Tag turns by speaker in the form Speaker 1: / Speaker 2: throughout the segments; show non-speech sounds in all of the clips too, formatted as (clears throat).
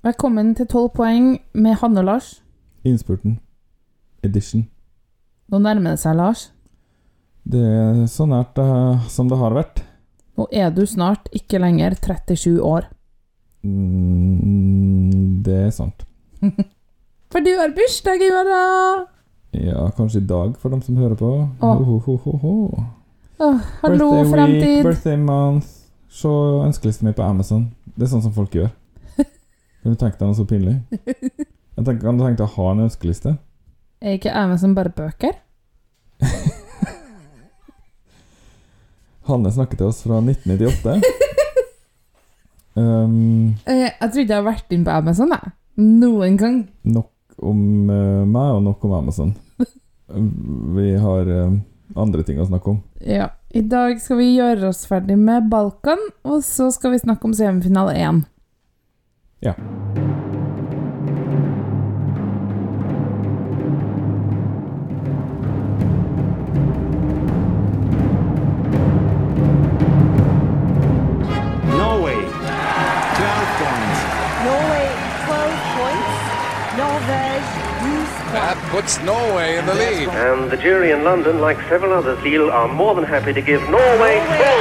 Speaker 1: Velkommen til 12 poeng med Hanne og Lars.
Speaker 2: Innspurten. Edition.
Speaker 1: Nå nærmer det seg, Lars.
Speaker 2: Det er så nært uh, som det har vært.
Speaker 1: Nå er du snart ikke lenger 37 år.
Speaker 2: Mm, det er sant. (laughs)
Speaker 1: For du har bursdag i morgen!
Speaker 2: Ja, kanskje i dag, for dem som hører på.
Speaker 1: Oh.
Speaker 2: Ho, ho, ho, ho.
Speaker 1: Åh, hallo,
Speaker 2: birthday week,
Speaker 1: fremtid!
Speaker 2: birthday month. Se ønskelisten min på Amazon. Det er sånn som folk gjør. Kan du tenke deg noe så pinlig? (laughs) Jeg tenker, kan du tenke deg å ha en ønskeliste?
Speaker 1: Er ikke Amazon bare bøker? (laughs)
Speaker 2: Hanne snakker til oss fra 1998. (laughs) um,
Speaker 1: Eh, Jeg tror ikke jeg har vært inn på Amazon, jeg. Noen gang.
Speaker 2: nok om uh, meg og nok om Amazon. Vi har uh, andre ting å snakke om.
Speaker 1: Ja. I dag skal vi gjøre oss ferdig med Balkan, og så skal vi snakke om semifinale 1.
Speaker 2: Ja.
Speaker 3: Norway, 12 points.
Speaker 4: Norway 12 points. Norvège 12
Speaker 5: That puts Norway in the lead.
Speaker 6: And the jury in London, like several others, Lille, are more than happy to give Norway
Speaker 4: Norway 12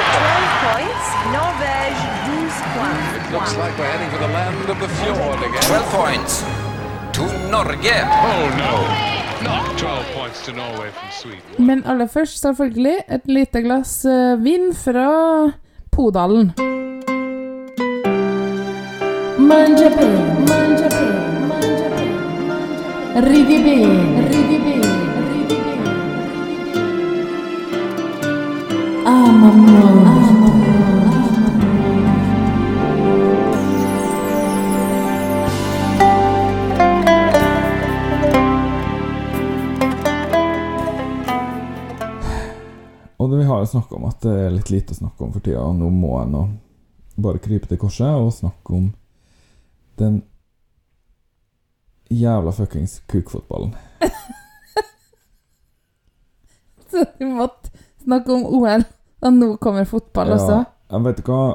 Speaker 4: points. Norvège 12 points.
Speaker 5: It looks like we're heading for the land of the fjord again.
Speaker 7: 12 points to Norge.
Speaker 8: Oh no, not 12 points to Norway from Sweden.
Speaker 1: Men aller først, selvfølgelig, et lite glass eh, vin fra Podalen. Ah, Amamo,
Speaker 2: har jo snakka om at det er litt lite å snakke om for tida, og nå må jeg nå bare krype til korset og snakke om den jævla fuckings kukfotballen. (laughs)
Speaker 1: Så du måtte snakke om OL, og nå kommer fotball også.
Speaker 2: jeg vet ikke hva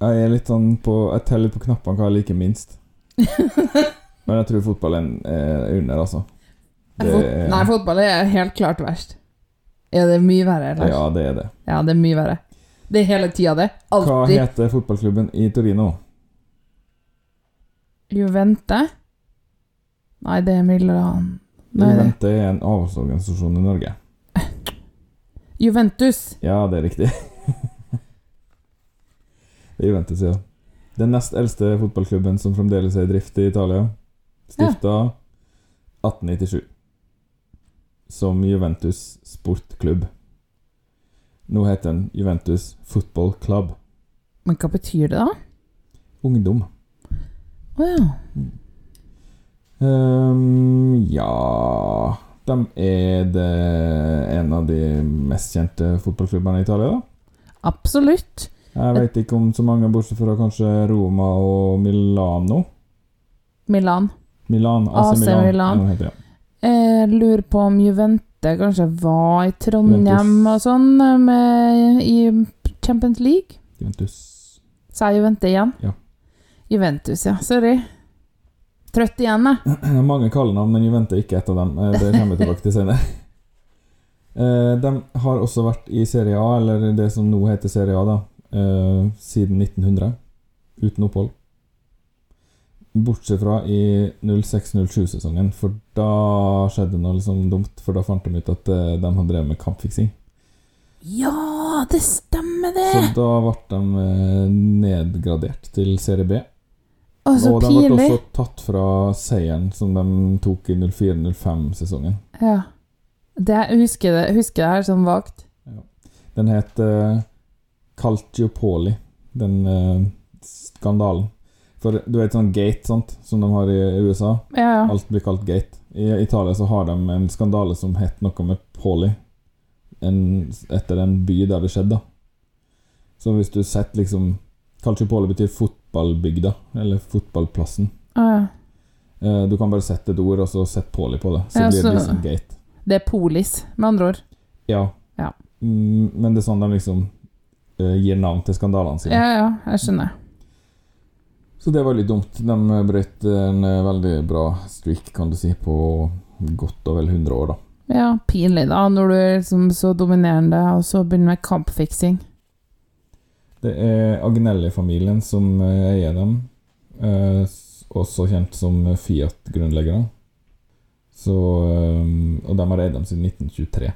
Speaker 2: Jeg er litt sånn på Jeg teller på knappene hva jeg liker minst. (laughs) Men jeg tror fotballen er under, altså. Det
Speaker 1: Fot Nei, fotball er helt klart verst. Ja, det er mye verre. Lars.
Speaker 2: Ja, det er det.
Speaker 1: Ja, det er mye verre. Det er hele tida, det. Alltid.
Speaker 2: Hva heter fotballklubben i Torino?
Speaker 1: Juvente? Nei, det er Milan. Nei,
Speaker 2: Juvente er en avholdsorganisasjon i Norge. (laughs)
Speaker 1: Juventus.
Speaker 2: Ja, det er riktig. (laughs) det er Juventus, ja. Den nest eldste fotballklubben som fremdeles er i drift i Italia. Stifta 1897. Som Juventus Sportklubb. Nå heter den Juventus Football Club.
Speaker 1: Men hva betyr det, da?
Speaker 2: Ungdom.
Speaker 1: Å ja.
Speaker 2: Um, ja De er det en av de mest kjente fotballklubbene i Italia, da.
Speaker 1: Absolutt.
Speaker 2: Jeg vet ikke om så mange, bortsett fra kanskje Roma og Milano.
Speaker 1: Milan.
Speaker 2: Milan, AC,
Speaker 1: AC
Speaker 2: Milan.
Speaker 1: Milan.
Speaker 2: Heter.
Speaker 1: Jeg lurer på om Juvente kanskje var i Trondheim
Speaker 2: Juventus.
Speaker 1: og sånn med, i Champions League?
Speaker 2: Juventus.
Speaker 1: Sa jeg Juvente igjen?
Speaker 2: Ja.
Speaker 1: Juventus, ja. Sorry. Trøtt igjen, jeg. (clears throat)
Speaker 2: Mange kallenavn, men Juvente er ikke et av dem. Eh, Det kommer vi tilbake til senere. (laughs) Eh, De har også vært i Serie A, eller det som nå heter Serie A, da, eh, siden 1900. Uten opphold. Bortsett fra i 06-07-sesongen, for da skjedde noe liksom dumt. For da fant de ut at eh, de hadde drevet med kampfiksing.
Speaker 1: Ja, det stemmer, det!
Speaker 2: Så da ble de eh, nedgradert til Serie B.
Speaker 1: Å, så
Speaker 2: Og de ble
Speaker 1: pinlig.
Speaker 2: også tatt fra seieren som de tok i 04-05-sesongen.
Speaker 1: Ja. Det, jeg husker det husker det her sånn vagt.
Speaker 2: Den het uh, Calciopoli, den uh, skandalen. For du vet sånn gate, sant, som de har i USA?
Speaker 1: Ja, ja.
Speaker 2: Alt blir kalt gate. I Italia så har de en skandale som het noe med Poli. En, etter en by der det skjedde. Så hvis du setter liksom Calciopoli betyr fotballbygda, eller fotballplassen.
Speaker 1: Å, ja.
Speaker 2: Eh, Du kan bare sette et ord, og så sette Poli på det. Så
Speaker 1: Ja,
Speaker 2: blir det liksom gate.
Speaker 1: Det er polis, med andre ord.
Speaker 2: Ja.
Speaker 1: Ja.
Speaker 2: Mm, men det er sånn de liksom eh, gir navn til skandalene sine.
Speaker 1: Ja, ja, jeg skjønner.
Speaker 2: Så det var litt dumt. De brøt en eh, veldig bra streak, kan du si, på godt og vel 100 år, da.
Speaker 1: Ja, pinlig, da, når du er liksom så dominerende, og så begynner med kampfiksing.
Speaker 2: Det er Agnelli-familien som eh, eier dem, eh, også kjent som Fiat-grunnleggere. Så, eh, og de har eid dem siden 1923.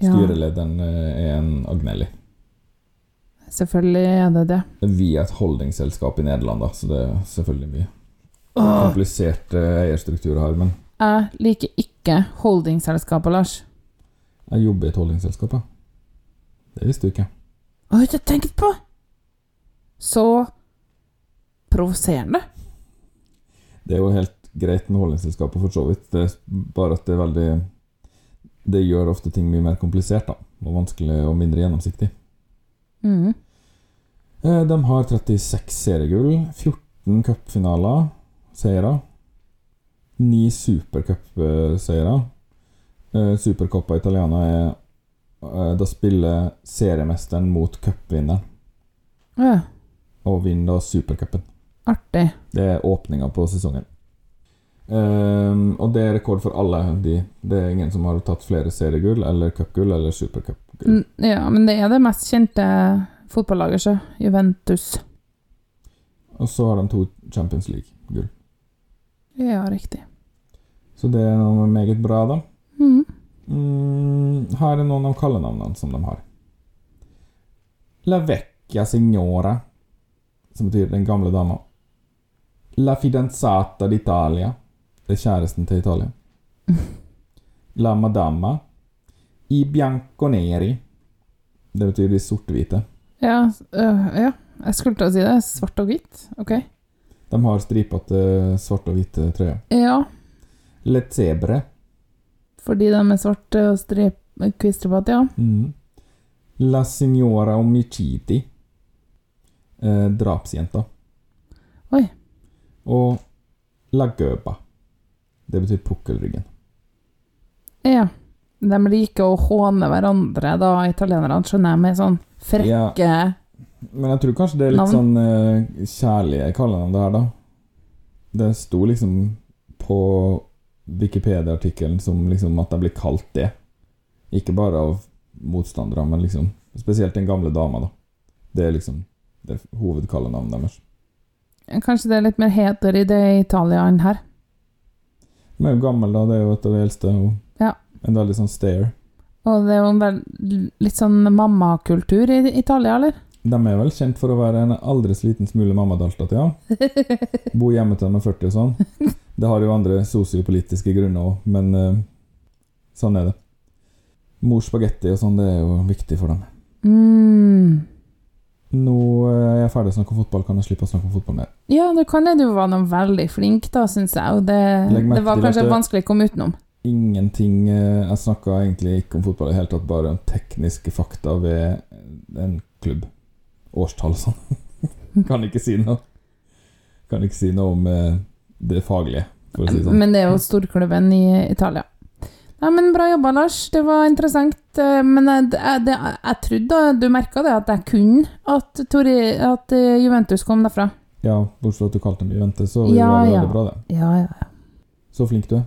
Speaker 2: Styrelederen er en Agnelli.
Speaker 1: Selvfølgelig er det det.
Speaker 2: Vi er et holdingselskap i Nederland, da, så det er selvfølgelig mye
Speaker 1: Komplisert
Speaker 2: kompliserte eierstrukturer her. Men
Speaker 1: jeg liker ikke holdingsselskapet, Lars.
Speaker 2: jeg jobber i et holdingselskap, ja. Det visste du ikke.
Speaker 1: Jeg har ikke tenkt på! Så provoserende.
Speaker 2: Det er jo helt greit med holdingsselskapet for så vidt. Det er bare at det er veldig Det gjør ofte ting mye mer komplisert, da. Og vanskelig og mindre gjennomsiktig.
Speaker 1: Mm.
Speaker 2: Eh, De har 36 seriegull, 14 cupfinaler, seire. 9 supercupseiere. Eh, Supercoppa Italiana er eh, Da spiller seriemesteren mot cupvinneren,
Speaker 1: Ja,
Speaker 2: og vinner da supercupen.
Speaker 1: artig.
Speaker 2: Det er åpninga på sesongen. Um, og det er rekord for alle de. Det er ingen som har tatt flere seriegull eller cupgull eller supercupgull.
Speaker 1: Ja, men det er det mest kjente fotballaget, så. Juventus.
Speaker 2: Og så har de to Champions League-gull.
Speaker 1: Ja, riktig.
Speaker 2: Så det er noe meget bra, da.
Speaker 1: Mm.
Speaker 2: Mm, her er noen av kallenavnene som de har. La vecchia signora, som betyr den gamle dama. La fidanzata d'Italia, det er kjæresten til Italia. (laughs) La madama. I bianconeri. det betyr de sorte-hvite.
Speaker 1: Ja, øh, ja, jeg skulle til å si det. Svart og hvitt. Ok.
Speaker 2: De har stripete svarte og hvite trøyer.
Speaker 1: Ja,
Speaker 2: Le zebre.
Speaker 1: fordi de er svarte og strip kvistrepete, ja.
Speaker 2: Mm. La signora omicidi. Eh, drapsjenta.
Speaker 1: Oi.
Speaker 2: Og la gøba. Det betyr pukkelryggen.
Speaker 1: Ja. De liker å håne hverandre, da, italienerne, skjønner jeg, med sånn frekke
Speaker 2: Men jeg tror kanskje det er litt
Speaker 1: Navn?
Speaker 2: sånn uh, kjærlige kallenavn, det her, da. Det sto liksom på Wikipedia-artikkelen som liksom at de blir kalt det. Ikke bare av motstandere, men liksom Spesielt den gamle dama, da. Det er liksom det hovedkallenavnet deres.
Speaker 1: Kanskje det er litt mer heter i det Italia enn her.
Speaker 2: Hun er jo gammel, da. Det er jo et av de eldste. Og
Speaker 1: Ja.
Speaker 2: En veldig sånn stayer.
Speaker 1: Og det er jo en vel, litt sånn mammakultur i Italia, eller?
Speaker 2: De er vel kjent for å være en aldri så liten smule mammadaltat, ja. Bo hjemme til de er 40 og sånn. Det har jo andre sosiopolitiske grunner òg, men uh, sånn er det. Mors spagetti og sånn, det er jo viktig for dem.
Speaker 1: Mm.
Speaker 2: Nå eh, er jeg ferdig å snakke om fotball, kan jeg slippe å snakke om fotball mer?
Speaker 1: Ja, det kan jeg. Du var noen veldig flink, da, syns jeg. Og det, det var kanskje vanskelig å komme utenom.
Speaker 2: Ingenting eh, Jeg snakka egentlig ikke om fotball i det hele tatt, bare om tekniske fakta ved en klubb. Årstall og sånn. (laughs) kan ikke si noe. Kan ikke si noe om eh, det faglige, for å si det sånn.
Speaker 1: Men det er jo storklubben i Italia. Ja, men Bra jobba, Lars. Det var interessant. eh, Men jeg, jeg, jeg trodde du merka det, at jeg kunne at, Tori, at Juventus kom derfra.
Speaker 2: Ja, bortsett fra at du kalte dem Juventus, så
Speaker 1: Ja,
Speaker 2: var det
Speaker 1: ja.
Speaker 2: veldig bra, det.
Speaker 1: Ja, ja, ja.
Speaker 2: Så flink du er.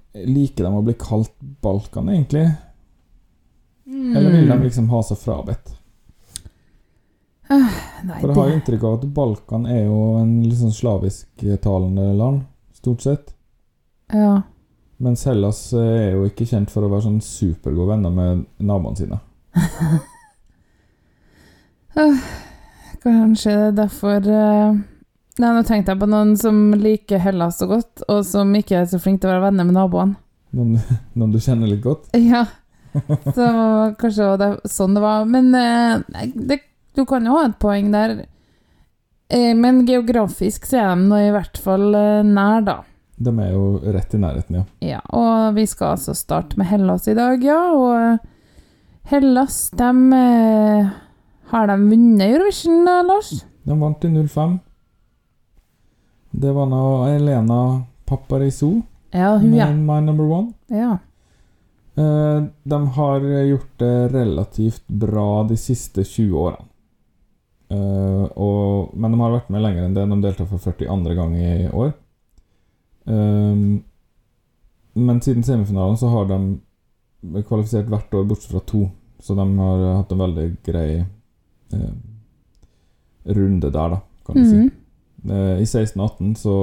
Speaker 2: liker de å bli kalt Balkan, egentlig. Eller vil de liksom ha seg frabedt?
Speaker 1: Nei,
Speaker 2: For jeg har
Speaker 1: det
Speaker 2: inntrykk av at Balkan er jo en litt sånn slavisktalende land, stort sett.
Speaker 1: Ja.
Speaker 2: Mens Hellas eh, er jo ikke kjent for å være sånn supergode venner med naboene sine. (laughs)
Speaker 1: Kanskje det er derfor eh, Nei, nå tenkte jeg på noen som liker Hellas så godt, og som ikke er så flink til å være venner med naboene.
Speaker 2: Noen, (laughs) noen du kjenner litt godt. (laughs)
Speaker 1: Ja. Så kanskje det var sånn det var. Men eh, det, du kan jo ha et poeng der. Eh, Men geografisk så er de nå i hvert fall eh, nær, da.
Speaker 2: De er jo rett i nærheten, ja.
Speaker 1: Ja, og vi skal altså starte med Hellas i dag, ja. Og Hellas, de Har de vunnet Eurovision, Lars?
Speaker 2: De vant i 05. Det var nå Elena Paparizou
Speaker 1: Ja, hun, ja.
Speaker 2: med My Number One.
Speaker 1: ja.
Speaker 2: Eh, De har gjort det relativt bra de siste 20 årene. Uh, og, men de har vært med lenger enn det. De deltar for 42. gang i år. Um, men siden semifinalen så har de kvalifisert hvert år, bortsett fra to. Så de har hatt en veldig grei uh, runde der, da, kan du si.
Speaker 1: -hmm.
Speaker 2: Eh, I 16-18 så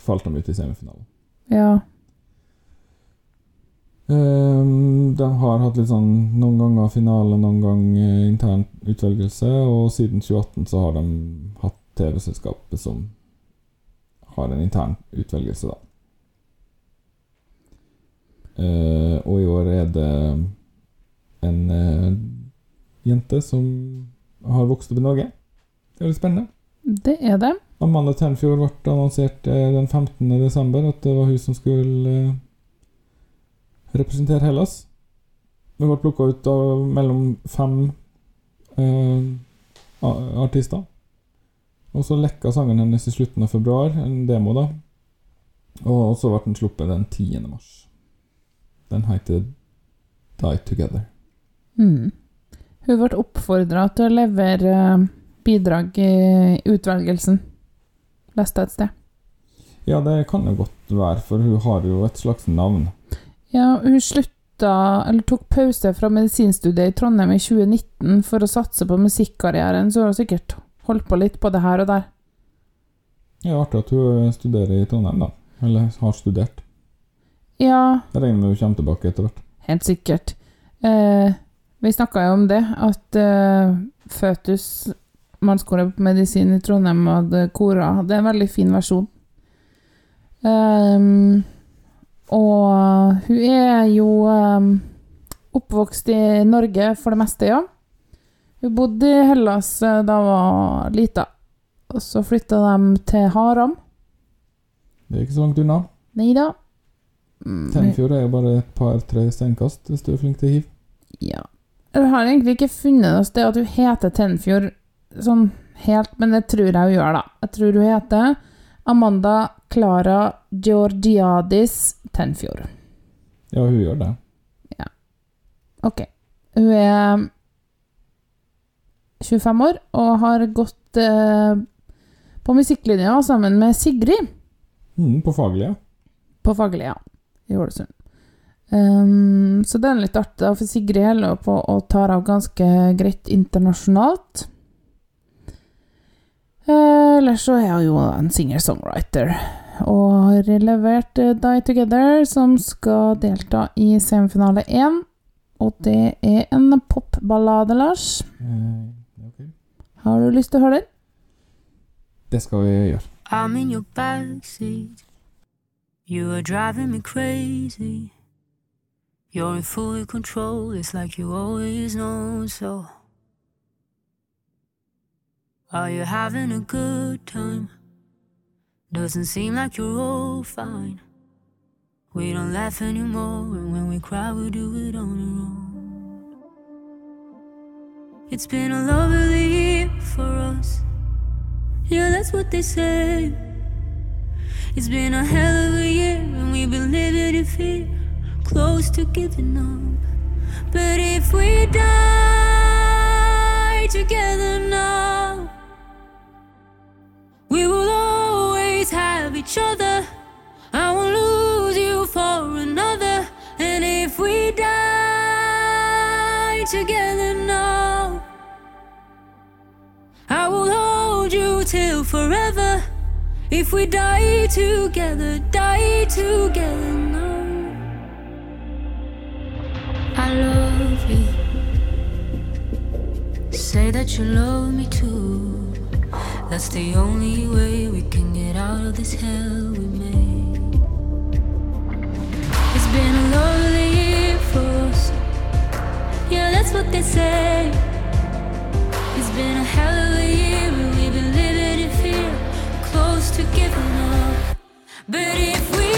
Speaker 2: falt de ut i semifinalen.
Speaker 1: ja.
Speaker 2: Ehm, de har hatt litt sånn noen ganger finale, noen ganger intern utvelgelse, og siden 2018 så har de hatt TV-selskapet som har en intern utvelgelse, da. Eh, og i år er det en eh, jente som har vokst opp i Norge. Det er litt spennende.
Speaker 1: Det er det.
Speaker 2: Amanda Tenfjord ble annonsert eh, den 15. desember at det var hun som skulle eh, representere Hellas. Hun ble plukka ut av mellom fem eh, artister. Og så lekka sangen hennes i slutten av februar, en demo, da. Og så ble den sluppet den 10. mars. Den heter Die Together.
Speaker 1: Mm. Hun ble oppfordra til å levere bidrag i utvelgelsen. Leste jeg et sted.
Speaker 2: Ja, det kan jo godt være, for hun har jo et slags navn.
Speaker 1: Ja, hun slutta, eller tok pause fra medisinstudiet i Trondheim i 2019 for å satse på musikkarrieren, så hun har sikkert holdt på litt på det her og der.
Speaker 2: Ja, artig at hun studerer i Trondheim, da. Eller har studert.
Speaker 1: Ja,
Speaker 2: Jeg regner med hun kommer tilbake etter hvert.
Speaker 1: helt sikkert. Eh, vi snakka jo om det, at eh, Føtus, mannskole på medisin i Trondheim, hadde kora. Det er en veldig fin versjon. Um, og hun er jo um, oppvokst i Norge for det meste, ja. Hun bodde i Hellas eh, da hun var lita. Og så flytta de til Haram.
Speaker 2: Det er ikke så langt unna.
Speaker 1: Nei da. Mm,
Speaker 2: Tenfjord er jo bare et par-tre steinkast hvis du er flink til hiv.
Speaker 1: Ja. Jeg har egentlig ikke funnet noe sted at hun heter Tenfjord sånn helt, men det tror jeg hun gjør, da. Jeg tror hun heter Amanda Clara Georgiadis Tenfjord.
Speaker 2: Ja, hun gjør det. Ja.
Speaker 1: Ok. Hun er 25 år og har gått eh, på musikklinja sammen med Sigrid
Speaker 2: Mm, på faglige
Speaker 1: på Fagerlia i Ålesund. Um, så det er litt artig, for Sigrid holder på å ta av ganske greit internasjonalt. Eh, Ellers så er jeg jo en singer-songwriter, og har levert eh, Die Together, som skal delta i semifinale 1. Og det er en popballade, Lars.
Speaker 2: Eh.
Speaker 1: Har du lyst til å høre den?
Speaker 2: Det skal vi gjøre.
Speaker 9: I'm in your backseat. You are driving me crazy. You're in full control, it's like you always know so. Are you having a good time? Doesn't seem like you're all fine. We don't laugh anymore, and when we cry, we do it on our own. It's been a lovely year for us. Yeah, that's what they say. It's been a hell of a year, and we've been living in fear, close to giving up. But if we die together now, we will always have each other. I won't lose you for another. And if we die together now, I will hold you till forever. If we die together, die together now. I love you. Say that you love me too. That's the only way we can get out of this hell we made. It's been a lovely year for us. Yeah, that's what they say. It's been a hell of a year, and we've been living in fear, close to giving up. But if we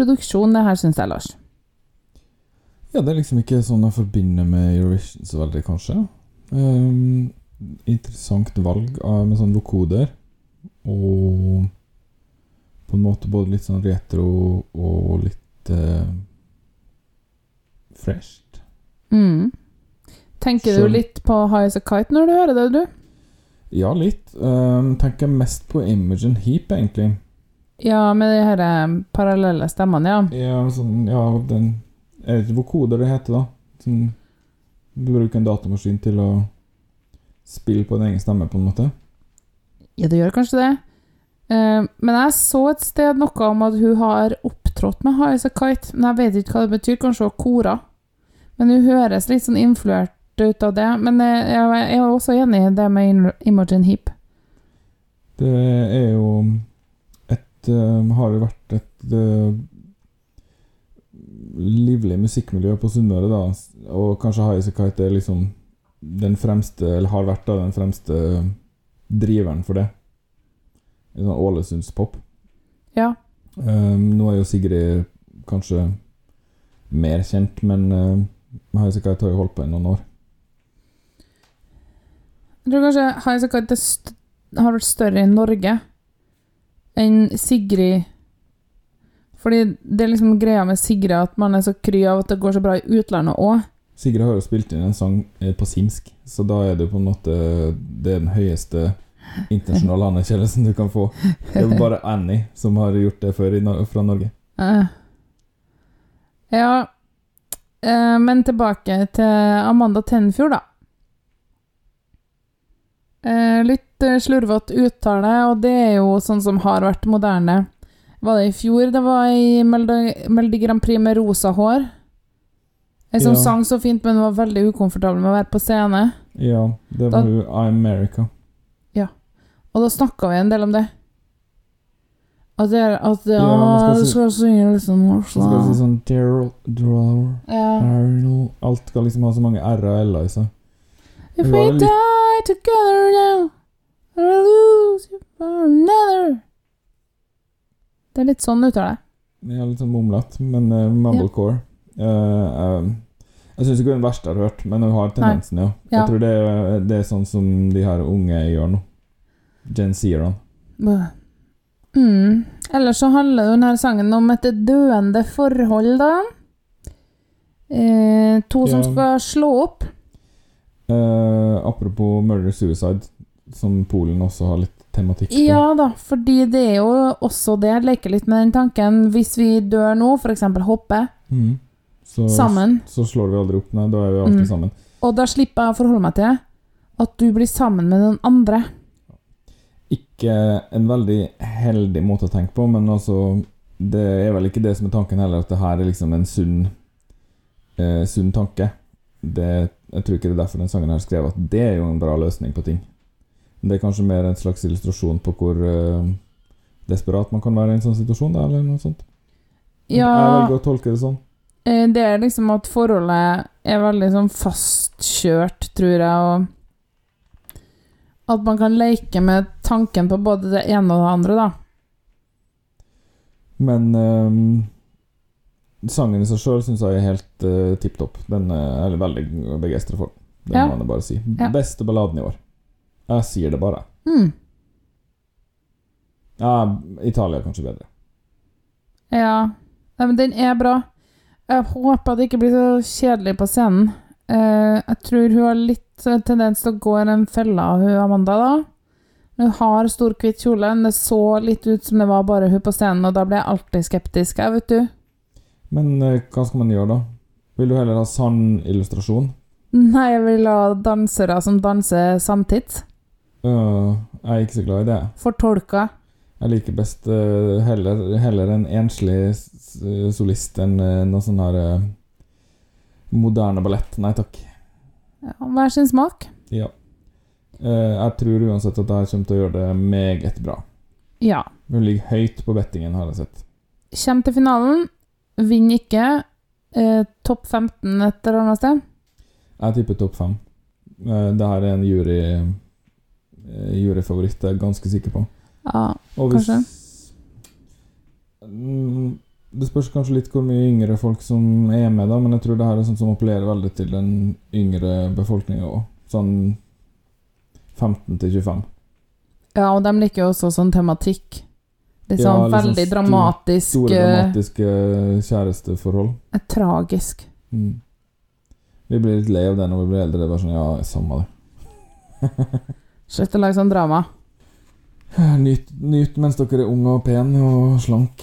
Speaker 1: produksjon, det her, syns jeg, Lars.
Speaker 2: Ja, det er liksom ikke sånn jeg forbinder med Eurovision så veldig, kanskje. Um, interessant valg av, med sånn vokoder. Og på en måte både litt sånn retro og litt uh, fresht.
Speaker 1: Mm. Tenker du litt på High as a Kite når du hører det, du?
Speaker 2: Ja, litt. Um, tenker mest på Imogen Heap, egentlig.
Speaker 1: Ja, med de her eh, parallelle stemmene, ja.
Speaker 2: Ja, sånn, ja, den Jeg vet ikke vokoder det heter, da? Sånn, du bruker en datamaskin til å spille på din egen stemme, på en måte.
Speaker 1: Ja, det gjør kanskje det. Eh, men jeg så et sted noe om at hun har opptrådt med High as a Kite, men jeg vet ikke hva det betyr. Kanskje hun kora. Men hun høres litt sånn influert ut av det. Men eh, jeg jeg er også enig i det med Imogen Heap.
Speaker 2: Det er jo Har jo vært et eh, livlig musikkmiljø på Sunnmøre, da. Og kanskje Highasakite er liksom den fremste, eller har vært da, den fremste driveren for det. En sånn Ålesundspop.
Speaker 1: Ja.
Speaker 2: Um, nå er jo Sigrid kanskje mer kjent, men uh, Highasakite har jo holdt på i noen år.
Speaker 1: Jeg tror kanskje Highasakite Kite har vært større i Norge enn Sigrid. Fordi det er liksom greia med Sigrid at man er så kry av at det går så bra i utlandet òg.
Speaker 2: Sigrid har jo spilt inn en sang eh, på simsk, så da er det jo på en måte Det er den høyeste internasjonale anerkjennelsen du kan få. Det er jo bare Annie som har gjort det før fra Norge.
Speaker 1: Ja eh, Men tilbake til Amanda Tenfjord, da. Eh, litt eh, slurvete uttale, og det er jo sånn som har vært moderne. Var det i fjor det var i Melodi, Grand Prix med rosa hår? Ei som
Speaker 2: Ja.
Speaker 1: sang så fint, men var veldig ukomfortabel med å være på scene.
Speaker 2: Ja, det var jo I'm America.
Speaker 1: Og da snakka vi en del om det. At det er at ja,
Speaker 2: Ja, du skal si-
Speaker 1: synge litt sånn
Speaker 2: Så skal si sånn Daryl, Daryl,
Speaker 1: ja.
Speaker 2: Alt skal liksom ha så mange r-er og l-er i seg.
Speaker 1: If we
Speaker 2: litt-
Speaker 1: die together now, I'll lose you for another. Det er litt sånn uttale.
Speaker 2: Ja, litt sånn mumlete, men uh, mumblecore. Eh, eh, jeg syns ikke det er den verste jeg har hørt, men hun har tendensen, ja.
Speaker 1: Ja.
Speaker 2: Jeg tror det er, det er sånn som de her unge gjør nå. Gen Z-erne.
Speaker 1: Mm. Ellers så handler jo denne sangen om et døende forhold, da. Eh, to som skal slå opp.
Speaker 2: Eh, apropos murder suicide, som Polen også har litt tematikk på.
Speaker 1: Ja da, fordi det er jo også det. Jeg Leker litt med den tanken. Hvis vi dør nå, f.eks. hopper
Speaker 2: mm. Så,
Speaker 1: sammen,
Speaker 2: så slår vi aldri opp, nei. Da er vi alltid
Speaker 1: Mm.
Speaker 2: sammen.
Speaker 1: og da slipper jeg å forholde meg til at du blir sammen med noen andre.
Speaker 2: Ikke en veldig heldig måte å tenke på, men altså Det er vel ikke det som er tanken heller, at det her er liksom en sunn eh, Sunn tanke. Det, jeg tror ikke det er derfor den sangen her skrev at det er jo en bra løsning på ting. Det er kanskje mer en slags illustrasjon på hvor uh, desperat man kan være i en sånn situasjon, da, eller noe sånt.
Speaker 1: Ja,
Speaker 2: Jeg velger å tolke det sånn.
Speaker 1: eh, det er liksom at forholdet er veldig sånn fastkjørt, tror jeg, og at man kan leke med tanken på både det ene og det andre, da.
Speaker 2: Men ehm, sangen i seg sjøl syns jeg er helt uh, tipp topp. Den er jeg veldig begeistra for. Det
Speaker 1: Ja.
Speaker 2: må jeg bare si.
Speaker 1: Ja.
Speaker 2: Beste balladen i år. Jeg sier det bare.
Speaker 1: Mm.
Speaker 2: Ja, Italia er kanskje bedre.
Speaker 1: Ja. Nei, men den er bra. Jeg håper det ikke blir så kjedelig på scenen. Eh, jeg tror hun har litt eh, tendens til å gå i den fella, hun Amanda, da. Hun har stor, hvitt kjole. Det så litt ut som det var bare hun på scenen, og da ble jeg alltid skeptisk, jeg, vet du.
Speaker 2: Men eh, hva skal man gjøre, da? Vil du heller ha sann illustrasjon?
Speaker 1: Nei, jeg vil ha dansere som danser samtids.
Speaker 2: Øh, jeg er ikke så glad i det.
Speaker 1: Fortolka.
Speaker 2: Jeg liker best uh, heller, heller en enslig solist enn uh, noe sånn her eh, moderne ballett. Nei takk.
Speaker 1: Ja, hver sin smak.
Speaker 2: Ja. Jeg tror uansett at jeg kommer til å gjøre det meget bra.
Speaker 1: Ja.
Speaker 2: Hun ligger høyt på bettingen, har jeg sett.
Speaker 1: Kjem til finalen. Vinner ikke. Topp 15 et eller annet sted.
Speaker 2: Jeg tipper topp 5. Uh, det her er en jury eh, juryfavoritt, jeg er ganske sikker på.
Speaker 1: Ja,
Speaker 2: hvis,
Speaker 1: Kanskje.
Speaker 2: Mm, Det spørs kanskje litt hvor mye yngre folk som er med, da, men jeg tror det her er sånn som appellerer veldig til den yngre befolkninga òg. Sånn 15 til 25.
Speaker 1: ja og de liker jo også sånn tematikk. Litt sånn
Speaker 2: ja, liksom
Speaker 1: veldig
Speaker 2: stor-
Speaker 1: dramatisk
Speaker 2: Store,
Speaker 1: eh,
Speaker 2: dramatiske kjæresteforhold.
Speaker 1: Er Tragisk.
Speaker 2: Mm. Vi blir litt lei av det når vi blir eldre. Det er bare sånn, ja, samme det. (laughs)
Speaker 1: Slutt å lage sånn drama.
Speaker 2: Nyt, nyt mens dere er unge og pene og slank,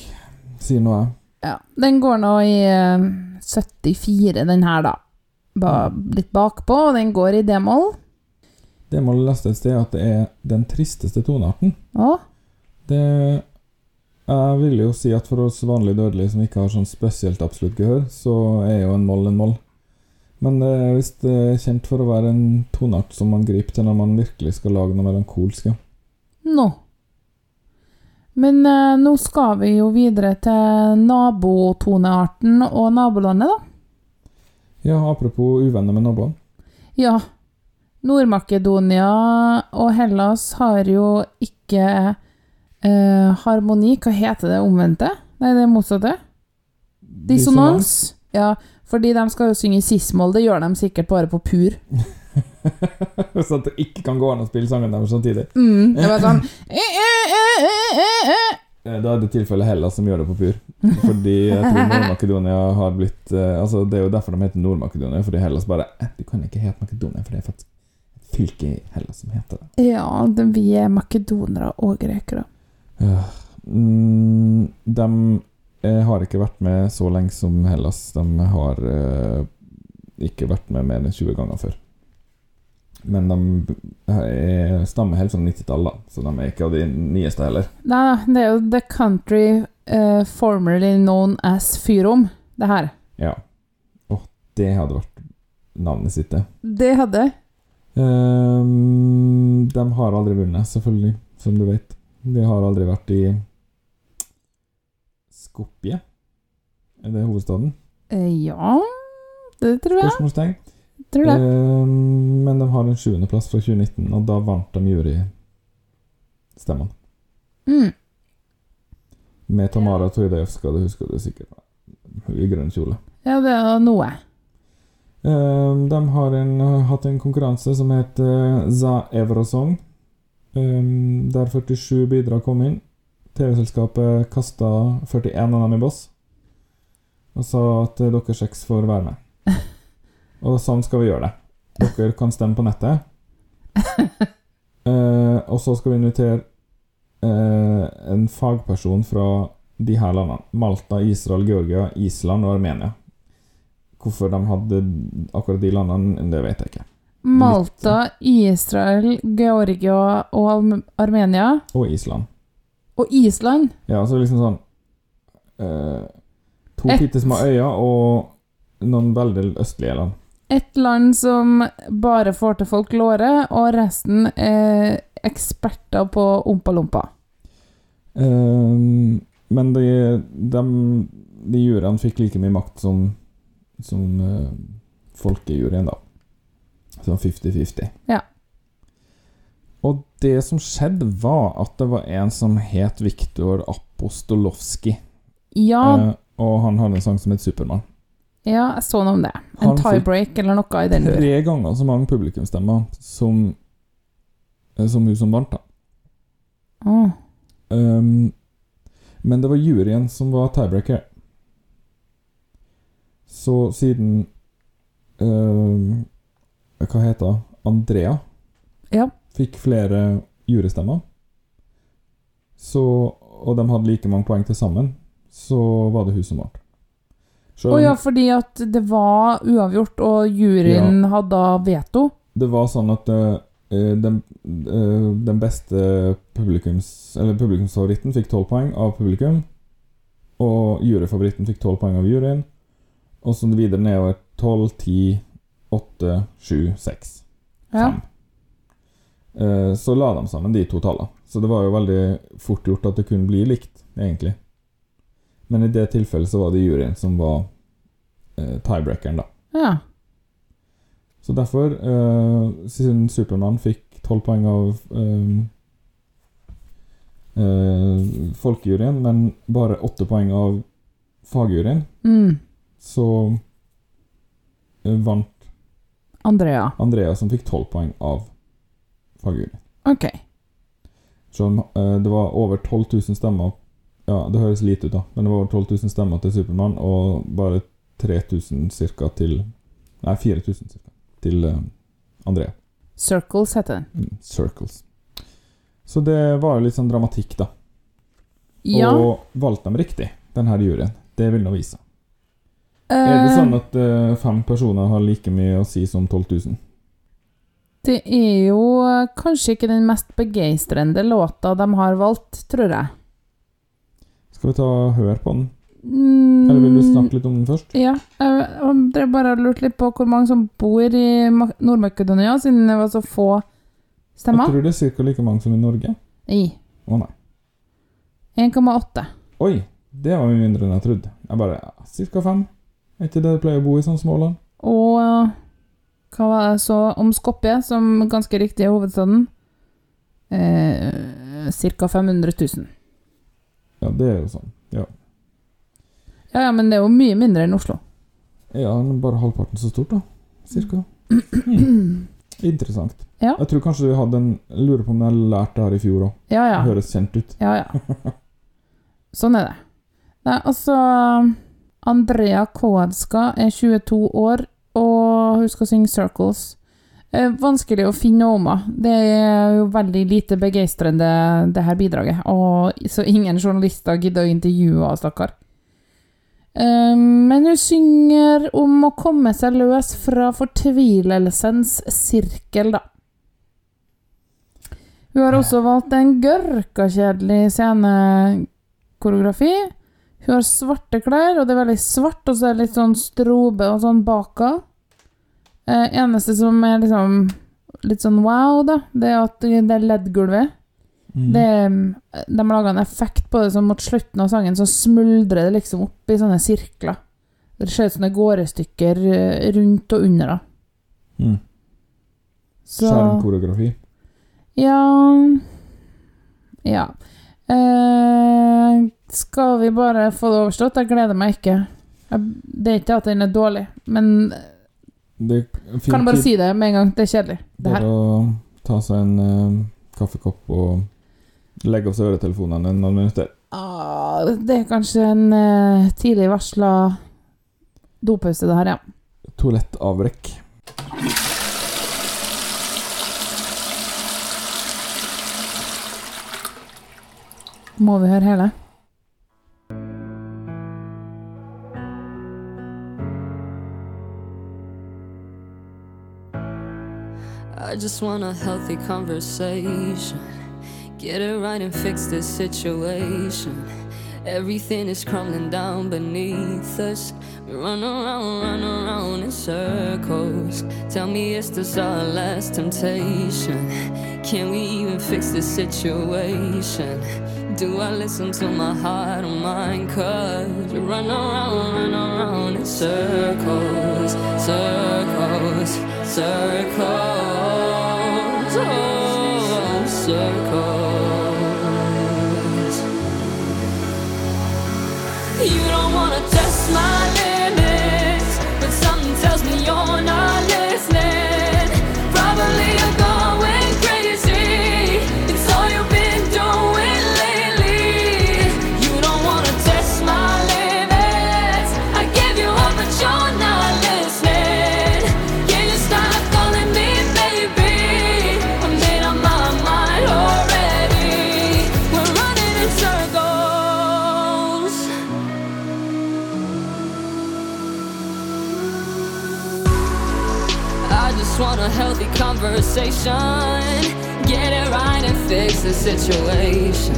Speaker 2: sier nå jeg.
Speaker 1: Ja, Den går nå i eh, 74, den her, da. Ba, litt bakpå, og den går i d-moll.
Speaker 2: D-moll leste et sted at det er den tristeste tonearten.
Speaker 1: Å,
Speaker 2: Det Jeg vil jo si at for oss vanlige dødelige som ikke har sånn spesielt absolutt gehør, så er jo en moll en moll. Men det er visst eh, kjent for å være en toneart som man griper til når man virkelig skal lage noe melankolsk. Nå.
Speaker 1: nå. Men eh, nå skal vi jo videre til nabotonearten og nabolandet, da.
Speaker 2: ja, apropos uvenner med naboene.
Speaker 1: Ja. Nord-Makedonia og Hellas har jo ikke eh, harmoni. Hva heter det omvendte? Nei, det er Dissonans. Dissonans. Ja, fordi de skal jo synge i cis-moll. Det gjør de sikkert bare på pur. (laughs)
Speaker 2: så at det ikke kan gå an å spille sangen deres samtidig.
Speaker 1: Mm, det var sånn (laughs) eh, eh, eh,
Speaker 2: Da er det tilfellet Hellas som gjør det på pur. Fordi jeg tror Nord-Makedonia har blitt Altså Det er jo derfor de heter Nord-Makedonia, fordi Hellas bare Du kan ikke hete Makedonia, for det er faktisk et fylke i Hellas som heter det.
Speaker 1: Ja, det, vi er makedonere og grekere.
Speaker 2: Ja. Mm, de eh, har ikke vært med så lenge som Hellas. De har eh, ikke vært med mer enn 20 ganger før. Men de er, stammer helt fra 90-tallet, så de er ikke av de nyeste heller.
Speaker 1: Nei, det er jo The Country uh, formerly known as Fyrom, det her.
Speaker 2: Ja. Og det hadde vært navnet sitt, det.
Speaker 1: Det hadde
Speaker 2: Um, de har aldri vunnet, selvfølgelig, som du vet. De har aldri vært i Skopje. Er det hovedstaden?
Speaker 1: eh, Ja, det tror jeg.
Speaker 2: Spørsmålstegn.
Speaker 1: Tror det.
Speaker 2: Eh, men de har en sjuendeplass fra 2019, og da vant de jurystemmene.
Speaker 1: Mm.
Speaker 2: Med Tamara Tojdejevska, det husker du sikkert. I grønn kjole.
Speaker 1: Ja, det er noe.
Speaker 2: Ehm, de har en, hatt en konkurranse som heter Za Eurosong, ehm, der 47 bidrag kom inn. TV-selskapet kasta 41 av dem i boss og sa at eh, dere seks får være med. (laughs) Og sånn skal vi gjøre det. Dere kan stemme på nettet. (laughs) Eh, og så skal vi invitere eh, en fagperson fra de her landene. Malta, Israel, Georgia, Island og Armenia. Hvorfor de hadde akkurat de landene, det vet jeg ikke.
Speaker 1: Malta, Israel, Georgia og Armenia.
Speaker 2: Og Island.
Speaker 1: Og Island.
Speaker 2: Ja, så liksom sånn eh, To
Speaker 1: Et-
Speaker 2: bitte små øyer og noen veldig østlige land.
Speaker 1: Et land som bare får til folk låret, og resten er eksperter på ompa-lompa.
Speaker 2: Eh, men de, de, de juryene fikk like mye makt som, som eh, folkejuryen, da. Sånn 50-50.
Speaker 1: Ja.
Speaker 2: Og det som skjedde, var at det var en som het Viktor Apostolovskij.
Speaker 1: Ja,
Speaker 2: Eh, og han hadde en sang som het Supermann.
Speaker 1: ja, jeg så noe om det. En tiebreak eller noe i den duren.
Speaker 2: Tre ganger så mange publikumsstemmer som, eh, som hun som vant, da.
Speaker 1: Åh.
Speaker 2: Um, men det var juryen som var tiebreaker. Så siden um, Hva heter hun? Andrea
Speaker 1: Ja.
Speaker 2: Fikk flere jurystemmer, så, og de hadde like mange poeng til sammen, så var det hun som vant.
Speaker 1: Å ja, fordi at det var uavgjort, og juryen hadde da veto.
Speaker 2: det var sånn at uh, den, uh, den beste publikums, eller publikumsfavoritten fikk 12 poeng av publikum, og juryfavoritten fikk 12 poeng av juryen, og så videre nedover 12, 10, 8, 7, 6,
Speaker 1: Ja.
Speaker 2: 5. Eh, Så la de sammen de to tallene. Så det var jo veldig fort gjort at det kunne bli likt, egentlig. Men i det tilfellet så var det juryen som var eh, tiebreakeren, da.
Speaker 1: ja.
Speaker 2: Så derfor, eh, siden Supermann fikk 12 poeng av eh, eh, folkejuryen, men bare 8 poeng av fagjuryen,
Speaker 1: Mm.
Speaker 2: så eh, vant
Speaker 1: Andrea.
Speaker 2: Andrea, som fikk 12 poeng av fagjuryen.
Speaker 1: Ok.
Speaker 2: Så eh, det var over 12 000 stemmer Ja, det høres lite ut, da, men det var over 12 000 stemmer til Supermann, og bare 3000 ca. til Nei, 4000 ca. til eh, Andrea.
Speaker 1: Circles heter den.
Speaker 2: Mm, Circles. Så det var jo litt sånn dramatikk, da.
Speaker 1: Ja.
Speaker 2: Og valgte de riktig, denne juryen? Det vil nå vise. Er det sånn at eh, fem personer har like mye å si som 12 000?
Speaker 1: Det er jo eh, kanskje ikke den mest begeistrende låta de har valgt, tror jeg.
Speaker 2: Skal vi ta og høre på den?
Speaker 1: Mm,
Speaker 2: Eller vil du snakke litt om den først?
Speaker 1: Ja. Jeg jeg drev bare og lurte litt på hvor mange som bor i Nord-Makedonia, siden det var så få
Speaker 2: Jeg
Speaker 1: stemmer.
Speaker 2: tror det er ca. like mange som i Norge.
Speaker 1: I
Speaker 2: Å nei.
Speaker 1: 1,8.
Speaker 2: Oi, det var mye mindre enn jeg trodde. Jeg bare Ca. fem. Er ikke det det pleier å bo i sånne småland?
Speaker 1: Og hva var det så om Skopje, som ganske riktig er hovedstaden? Eh, Ca. 500 000.
Speaker 2: Ja, det er jo sånn. Ja,
Speaker 1: Ja, ja, men det er jo mye mindre enn Oslo.
Speaker 2: ja bare halvparten så stort, da. Cirka. (clears throat) Mm. Interessant.
Speaker 1: Ja.
Speaker 2: Jeg tror kanskje du hadde en Lurer på om jeg lærte det her i fjor òg.
Speaker 1: Ja, ja.
Speaker 2: Det høres kjent ut.
Speaker 1: Ja, ja. (laughs) Sånn er det. Nei, altså Andrea Koadska er 22 år, og hun skal synge 'Circles'. Eh, vanskelig å finne om henne. Det er jo veldig lite begeistrende, det her bidraget. Og så ingen journalister gidder å intervjue henne, stakkar. Eh, men hun synger om å komme seg løs fra fortvilelsens sirkel, da. Hun har også valgt en gørkakjedelig scenekoreografi. Hun har svarte klær, og det er veldig svart, og så er det litt sånn strobe og sånn baka. Eh, eneste som er liksom litt sånn wow, da, det er at det er LED-gulvet.
Speaker 2: Mm.
Speaker 1: Det, de laga en effekt på det som mot slutten av sangen, så smuldrer det liksom opp i sånne sirkler. Det ser ut som det går i stykker rundt og under. da.
Speaker 2: Mm.
Speaker 1: Så. Ja Ja. Eh, skal vi bare få det overstått? Jeg gleder meg ikke. Jeg, det er ikke at den er dårlig, men kan bare si det med en gang. Det er kjedelig. Det
Speaker 2: Bare å ta seg en uh, kaffekopp og legge av seg øretelefonene noen minutter.
Speaker 1: Ah, det er kanskje en uh, tidlig varsla dopause, det her, ja.
Speaker 2: Toalettavbrekk.
Speaker 1: Må vi høre hele?
Speaker 9: I just want a healthy conversation. Get it right and fix this situation. Everything is crumbling down beneath us. We run around, run around in circles. Tell me, is this our last temptation? Can we even fix this situation? Do I listen to my heart or mind? Cause we run around, run around in circles, circles, circles, oh, circles. You don't wanna test my limits, conversation. Get it right and fix the situation.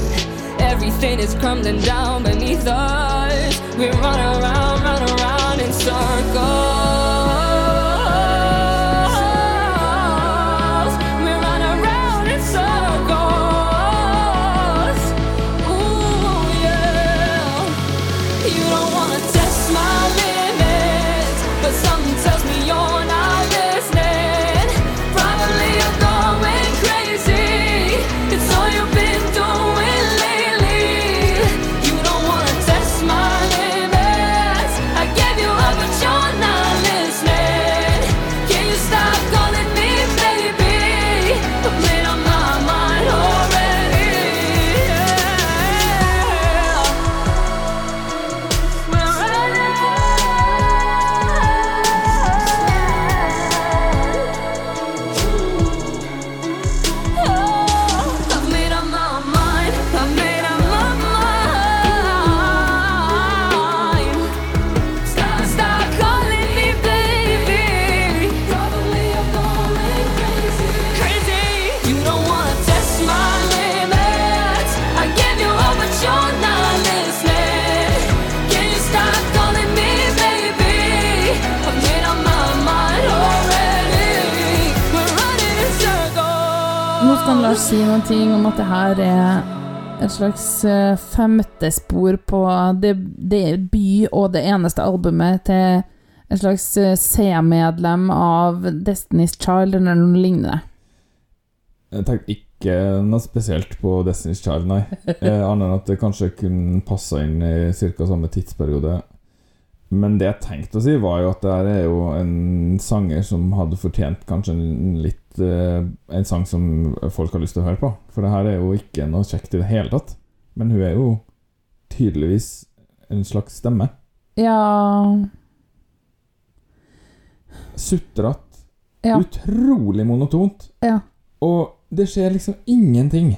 Speaker 9: Everything is crumbling down beneath us. We run around, run around in circles.
Speaker 1: Nå si noen ting om at det her er et slags femtespor femte spor på det, det by og det eneste albumet til en slags eh, C-medlem av Destiny's Child eller noe lignende.
Speaker 2: Jeg tenkte ikke noe spesielt på Destiny's Child, nei. Eh, Annet enn at det kanskje kunne passa inn i ca. samme tidsperiode. Men det jeg tenkte å si, var jo at det her er jo en sanger som hadde fortjent kanskje en litt eh, En sang som folk har lyst til å høre på. For det her er jo ikke noe kjekt i det hele tatt. Men hun er jo tydeligvis en slags stemme.
Speaker 1: Ja
Speaker 2: Sutrete.
Speaker 1: Ja.
Speaker 2: Utrolig monotont.
Speaker 1: Ja.
Speaker 2: Og det skjer liksom ingenting.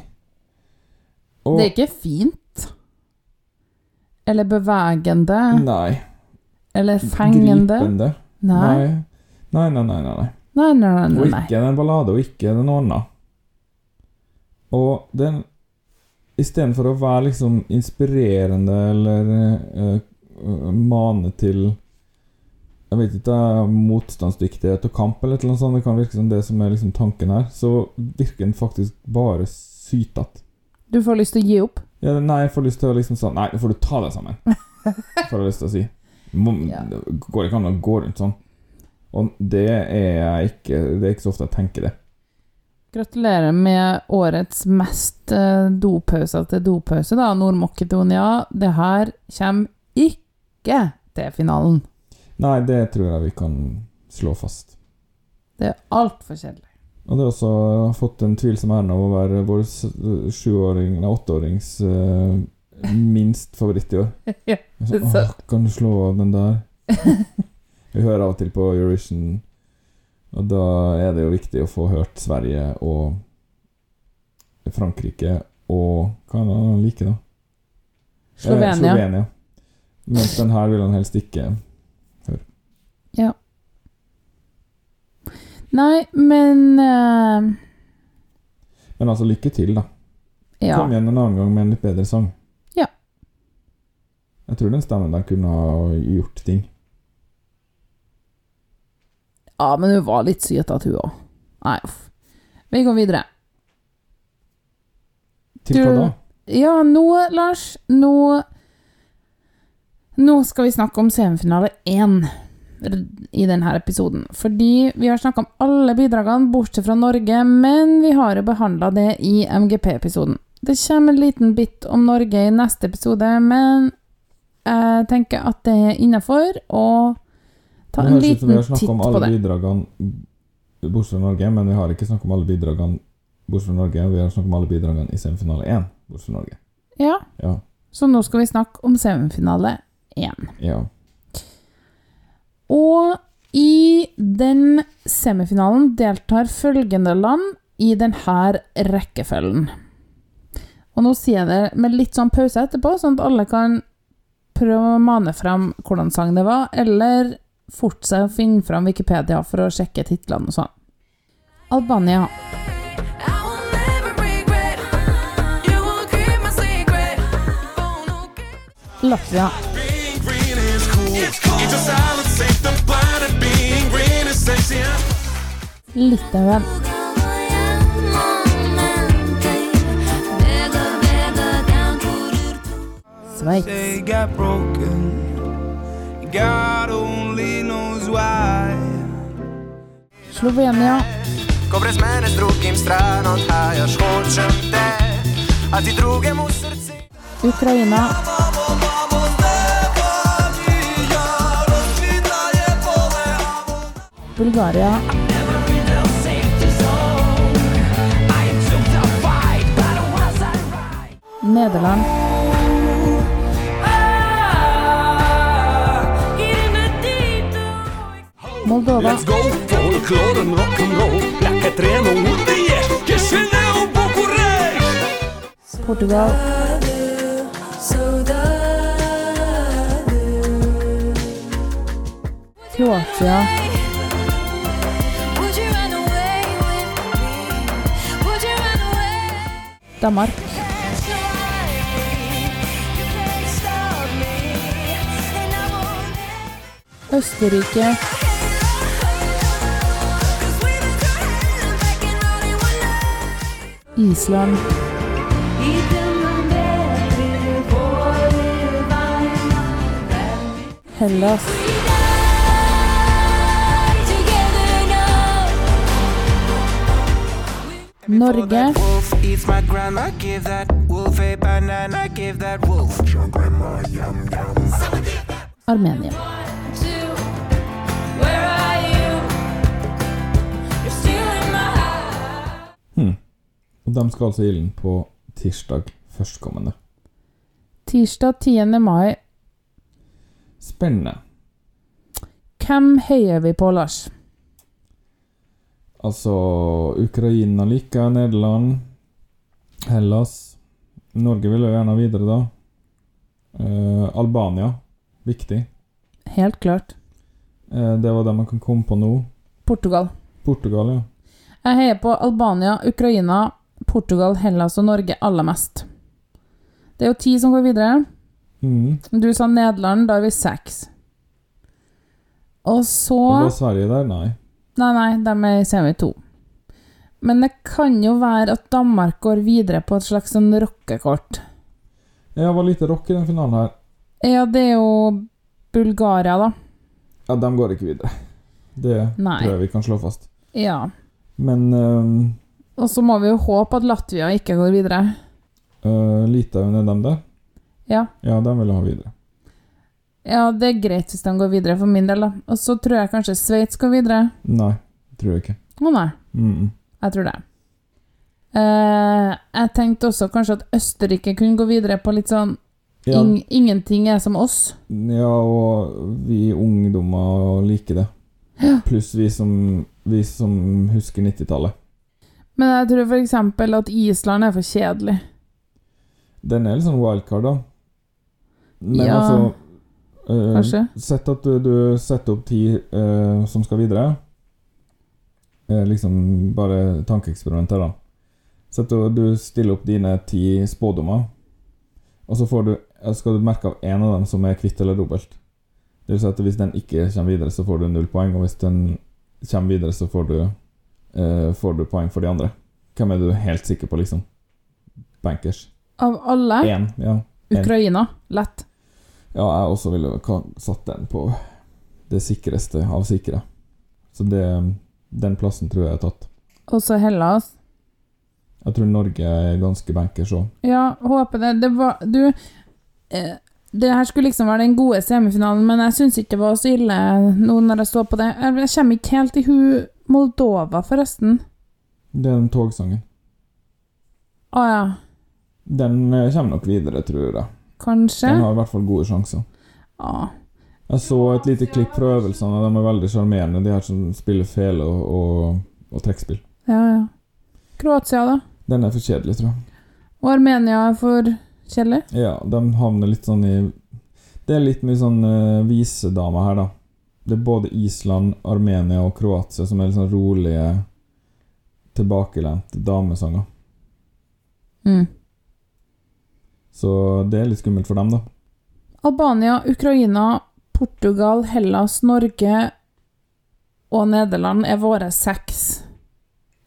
Speaker 2: Og
Speaker 1: Det er ikke fint. Eller bevegende.
Speaker 2: Nei.
Speaker 1: Eller fengende.
Speaker 2: Gripende.
Speaker 1: Nei.
Speaker 2: Nei, nei, nei. nei, nei.
Speaker 1: Nei, nei, nei. Nei, Og
Speaker 2: ikke er det en ballade, og ikke er det noe annet. Og den Istedenfor å være liksom inspirerende eller uh, mane til Jeg vet ikke, motstandsdyktighet og kamp eller noe sånt, det kan virke som det som er liksom tanken her, så virker den faktisk bare sytete.
Speaker 1: Du får lyst til å gi opp.
Speaker 2: Ja, nei, jeg får lyst til å liksom sånn Nei, nå får du ta deg sammen. (laughs) Får jeg lyst til å si.
Speaker 1: Ja.
Speaker 2: Det går ikke an å gå rundt sånn. Og det er ikke Det er ikke så ofte jeg tenker det.
Speaker 1: Gratulerer med årets mest dopause til dopause, da, Nord-Makedonia. Det her kommer ikke til finalen.
Speaker 2: Nei, det tror jeg vi kan slå fast.
Speaker 1: Det er altfor kjedelig.
Speaker 2: Og det har også fått en tvilsom ære av å være vår sjuåring, nei, åtteårings eh, minst favoritt i år. (laughs)
Speaker 1: Ja,
Speaker 2: Jeg så. Åh, kan du slå av den der? (laughs) Vi hører av og til på Eurovision, og da er det jo viktig å få hørt Sverige og Frankrike og Hva er det han liker, da? Eh,
Speaker 1: Slovenia.
Speaker 2: Slovenia. Mens den her vil han helst ikke.
Speaker 1: Høre Nei, men uh...
Speaker 2: Men altså, lykke til, da.
Speaker 1: Ja.
Speaker 2: Kom igjen en annen gang med en litt bedre sang. Jeg tror den stemmen der kunne ha gjort ting.
Speaker 1: ja, men hun var litt sytete, hun òg. Nei, uff. Vi går videre.
Speaker 2: Til hva da?
Speaker 1: Ja, nå, Lars, nå Nå skal vi snakke om semifinale én i denne episoden. Fordi vi har snakka om alle bidragene bortsett fra Norge, men vi har jo behandla det i MGP-episoden. Det kommer en liten bit om Norge i neste episode, men jeg tenker at det er innafor å ta en
Speaker 2: liten titt på det.
Speaker 1: vi
Speaker 2: har snakket om alle bidragene bortsett fra Norge, men vi har ikke snakket om alle bidragene bortsett fra Norge. Vi har snakket om alle bidragene i semifinale 1 bortsett fra Norge.
Speaker 1: Ja,
Speaker 2: Ja.
Speaker 1: så nå skal vi snakke om semifinale én.
Speaker 2: ja.
Speaker 1: Og i den semifinalen deltar følgende land i denne rekkefølgen. Og nå sier jeg det med litt sånn pause etterpå, sånn at alle kan prøve å mane fram hvordan sang det var, eller fortsette å finne fram Wikipedia for å sjekke titlene og sånn. Albania. Latvia. Litauen.
Speaker 10: Drugemu Slovenia.
Speaker 1: Ukraina. Bulgaria. Nederland. Moldova.
Speaker 10: go, folklore and rock'n'roll. Black treno, det er ikke svinne og Bucuresti.
Speaker 1: Portugal. Kroatia. Danmark. Østerrike. Island. Hellas. Norge.
Speaker 10: Wolf
Speaker 2: de skal altså i den på tirsdag førstkommende.
Speaker 1: Tirsdag 10. mai.
Speaker 2: Spennende.
Speaker 1: Hvem heier vi på, Lars?
Speaker 2: Altså Ukraina liker Nederland. Hellas. Norge vil jo gjerne videre, da. Uh, Albania. Viktig.
Speaker 1: Helt klart.
Speaker 2: Uh, det var det man kan komme på nå.
Speaker 1: Portugal.
Speaker 2: Portugal, ja.
Speaker 1: Jeg heier på Albania, Ukraina, Portugal, Hellas og Norge aller mest. Det er jo ti som går videre.
Speaker 2: Mm.
Speaker 1: Du sa Nederland, da er vi seks. Og så
Speaker 2: Og var Sverige der? Nei.
Speaker 1: Nei, nei, de er i semi to. Men det kan jo være at Danmark går videre på et slags sånn rockekort.
Speaker 2: Ja, det var lite rock i den finalen her.
Speaker 1: Ja, det er jo Bulgaria, da.
Speaker 2: Ja, de går ikke videre. Det
Speaker 1: Nei.
Speaker 2: tror jeg vi kan slå fast.
Speaker 1: Ja.
Speaker 2: Men ehm,
Speaker 1: Og så må vi jo håpe at Latvia ikke går videre.
Speaker 2: uh, Litauen er dem det?
Speaker 1: Ja.
Speaker 2: Ja, de vil ha videre.
Speaker 1: Ja, det er greit hvis de går videre, for min del, da. Og så tror jeg kanskje Sveits går videre.
Speaker 2: Nei, tror jeg ikke.
Speaker 1: Å nei,
Speaker 2: Mm -mm.
Speaker 1: jeg tror det. Uh, jeg tenkte også kanskje at Østerrike kunne gå videre på litt sånn
Speaker 2: Ja,
Speaker 1: ing Ingenting er som oss.
Speaker 2: ja, og vi ungdommer liker det. Pluss vi som, vi som husker 90-tallet.
Speaker 1: Men jeg tror eksempel at Island er for kjedelig.
Speaker 2: Den er litt sånn wildcard, da. Men
Speaker 1: Ja,
Speaker 2: altså eh,
Speaker 1: kanskje.
Speaker 2: Sett at du, du setter opp ti eh, som skal videre. Eh, liksom bare tankeeksperimenter, da. Sett at du stiller opp dine ti spådommer, og så får du, eh, skal du merke av én av dem som er kvitt eller dobbelt. Det vil si at hvis den ikke kommer videre, så får du null poeng, og hvis den kommer videre, så får du, får du poeng for de andre. Hvem er du helt sikker på, liksom? bankers.
Speaker 1: Av alle?
Speaker 2: En, ja. En.
Speaker 1: Ukraina. Lett.
Speaker 2: Ja, jeg også ville satt den på det sikreste av sikre. Så det, den plassen tror jeg er tatt.
Speaker 1: Også Hellas.
Speaker 2: Jeg tror Norge er ganske bankers òg.
Speaker 1: Ja, håper det. Det var Du eh, Det her skulle liksom være den gode semifinalen, men jeg syns ikke det var så ille nå når jeg står på det. Jeg kommer ikke helt i hu Moldova, forresten.
Speaker 2: Det er den togsangen.
Speaker 1: Å ja.
Speaker 2: Den eh, kommer nok videre, tror jeg.
Speaker 1: Kanskje?
Speaker 2: Den har i hvert fall gode sjanser.
Speaker 1: Ja.
Speaker 2: Jeg så et lite klipp fra øvelsene, og de er veldig sjarmerende, de her som spiller fele og, og, og trekkspill.
Speaker 1: ja, ja. Kroatia, da?
Speaker 2: Den er for kjedelig, tror jeg.
Speaker 1: Og Armenia er for kjedelig?
Speaker 2: Ja, de havner litt sånn i Det er litt mye sånn uh, visedamer her, da. Det er både Island, Armenia og Kroatia som er litt sånn rolige, tilbakelente damesanger.
Speaker 1: Mm.
Speaker 2: Så det er litt skummelt for dem, da.
Speaker 1: Albania, Ukraina, Portugal, Hellas, Norge og Nederland er våre seks.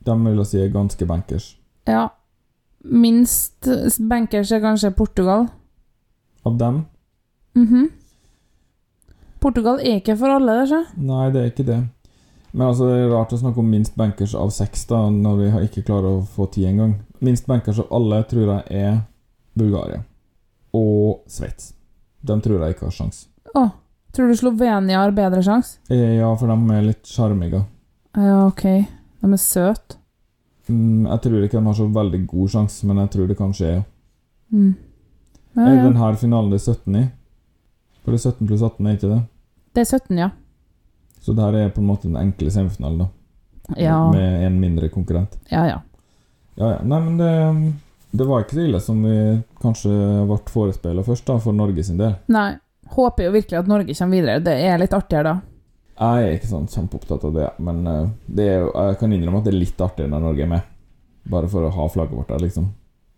Speaker 2: De vil jeg si er ganske bankers.
Speaker 1: Ja. Minst bankers er kanskje Portugal.
Speaker 2: Av dem?
Speaker 1: Mhm. Portugal er ikke for alle, det, sjø.
Speaker 2: Nei, det er ikke det. Men altså, det er rart å snakke om minst bankers av seks, da, når vi ikke klarer å få ti engang. Minst bankers av alle tror jeg er Bulgaria. Og Sveits. De tror jeg ikke har sjans.
Speaker 1: Å, tror du Slovenia har bedre sjanse?
Speaker 2: Eh, Ja, for de er litt sjarmige.
Speaker 1: Ja, ok. De er søte.
Speaker 2: Mm, jeg tror ikke de har så veldig god sjanse, men jeg tror det kan skje, ja.
Speaker 1: Mm. Ja,
Speaker 2: Er
Speaker 1: ja.
Speaker 2: den her finalen det er 17 i? For det er 17 pluss 18, er ikke det?
Speaker 1: Det er 17, ja.
Speaker 2: Så det her er på en måte den enkle semifinalen, da.
Speaker 1: Ja,
Speaker 2: Med en mindre konkurrent.
Speaker 1: ja. ja.
Speaker 2: Ja, ja. Nei, men det, det var ikke så ille som vi kanskje ble forespeila først, da, for Norge sin del.
Speaker 1: Nei. Håper jo virkelig at Norge kommer videre. Det er litt artigere da.
Speaker 2: Jeg er ikke sånn kjempeopptatt av det, men eh, det er jeg kan innrømme at det er litt artigere når Norge er med. Bare for å ha flagget vårt der, liksom.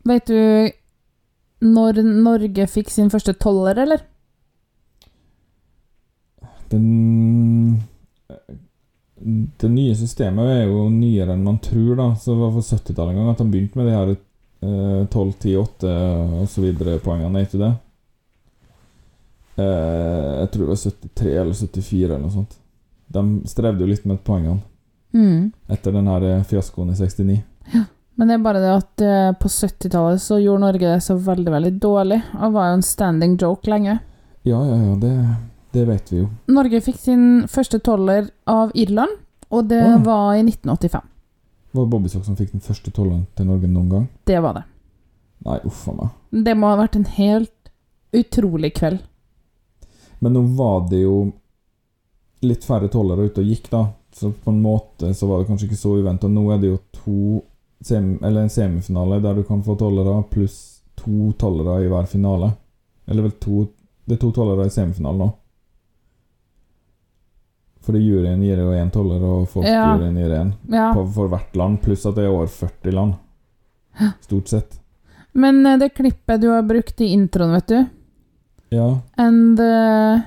Speaker 1: Vet du når Norge fikk sin første toller, eller?
Speaker 2: Den Det nye systemet er jo nyere enn man tror, da. Så det var på 70-tallet en gang at de begynte med de her eh, 12, 10, 8 osv. poengene, er ikke det? Eh, jeg tror det var 73 eller 74 eller noe sånt. De strevde jo litt med poengene
Speaker 1: Mm.
Speaker 2: etter den her eh, fiaskoen i 69.
Speaker 1: Men det er bare det at eh, på 70-tallet så gjorde Norge det så veldig, veldig dårlig. Og var jo en standing joke lenge.
Speaker 2: Ja, ja, ja, det, det vet vi jo.
Speaker 1: Norge fikk sin første toller av Irland, og det
Speaker 2: Å.
Speaker 1: var i 1985.
Speaker 2: Var det Bobbysokk som fikk den første tolleren til Norge noen gang?
Speaker 1: Det var det.
Speaker 2: Nei, uff a meg.
Speaker 1: Det må ha vært en helt utrolig kveld.
Speaker 2: Men nå var det jo litt færre tollere ute og gikk, da. Så på en måte så var det kanskje ikke så uventa. Nå er det jo to sem eller en semifinale der du kan få tollere, pluss to tollere i hver finale. Eller vel to Det er to tollere i semifinalen nå. Fordi juryen gir jo én toller, og folkejuryen gir én.
Speaker 1: Ja.
Speaker 2: På- For hvert land, pluss at det er over 40 land. Stort sett.
Speaker 1: Men eh, det klippet du har brukt i introen, vet du
Speaker 2: Ja.
Speaker 1: And uh,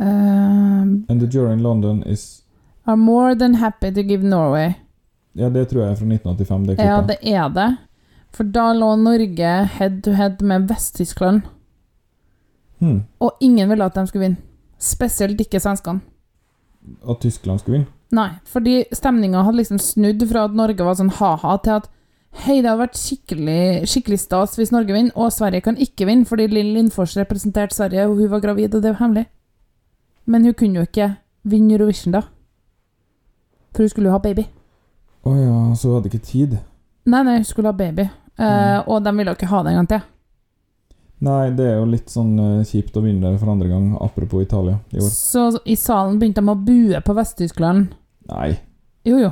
Speaker 1: um,
Speaker 2: And the jury in London is
Speaker 1: Are more than happy to give Norway.
Speaker 2: Ja, det tror jeg er fra 1985, det klippet.
Speaker 1: Ja, det er det. For da lå Norge head to head med Vest-Tyskland,
Speaker 2: Hmm.
Speaker 1: og ingen ville at de skulle vinne. Spesielt ikke svenskene.
Speaker 2: At Tyskland skulle vinne?
Speaker 1: Nei, fordi stemninga hadde liksom snudd fra at Norge var sånn ha-ha, til at hei, det hadde vært skikkelig, skikkelig stas hvis Norge vinner, og Sverige kan ikke vinne fordi Linn Lindfors representerte Sverige, og hun var gravid, og det var hemmelig. Men hun kunne jo ikke vinne Eurovision, da. For hun skulle jo ha baby.
Speaker 2: Å ja, så hun hadde ikke tid?
Speaker 1: Nei, nei, hun skulle ha baby. Eh, og de ville jo ikke ha det en gang til.
Speaker 2: Nei, det er jo litt sånn eh, kjipt å vinne for andre gang, apropos Italia i år.
Speaker 1: Så i salen begynte de å bue på Vest-Tyskland.
Speaker 2: Nei.
Speaker 1: Jo, jo.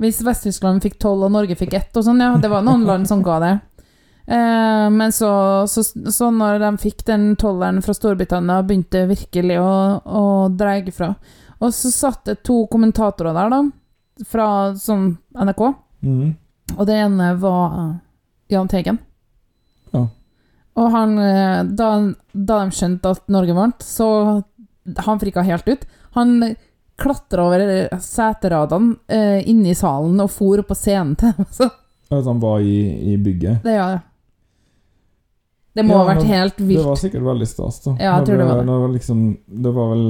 Speaker 1: Hvis Vest-Tyskland fikk tolv og Norge fikk ett og sånn, ja. Det var noen (laughs) land som ga det. Eh, men så, så, så når de fikk den tolleren fra Storbritannia, begynte virkelig å, å dreie fra. Og så satt det to kommentatorer der, da, fra sånn NRK.
Speaker 2: Mm.
Speaker 1: Og det ene var Jahn Teigen. Og han, eh, da, da de skjønte at Norge vant, så Han frika helt ut. Han klatra over seteradene eh, inne i salen og for opp på scenen til dem. Så,
Speaker 2: Altså, han var i, i bygget.
Speaker 1: Det ja, ja. Det må
Speaker 2: Ja,
Speaker 1: ha vært helt vilt.
Speaker 2: Det var sikkert veldig stas, da.
Speaker 1: Ja, jeg tror det var det.
Speaker 2: Når var liksom, det var vel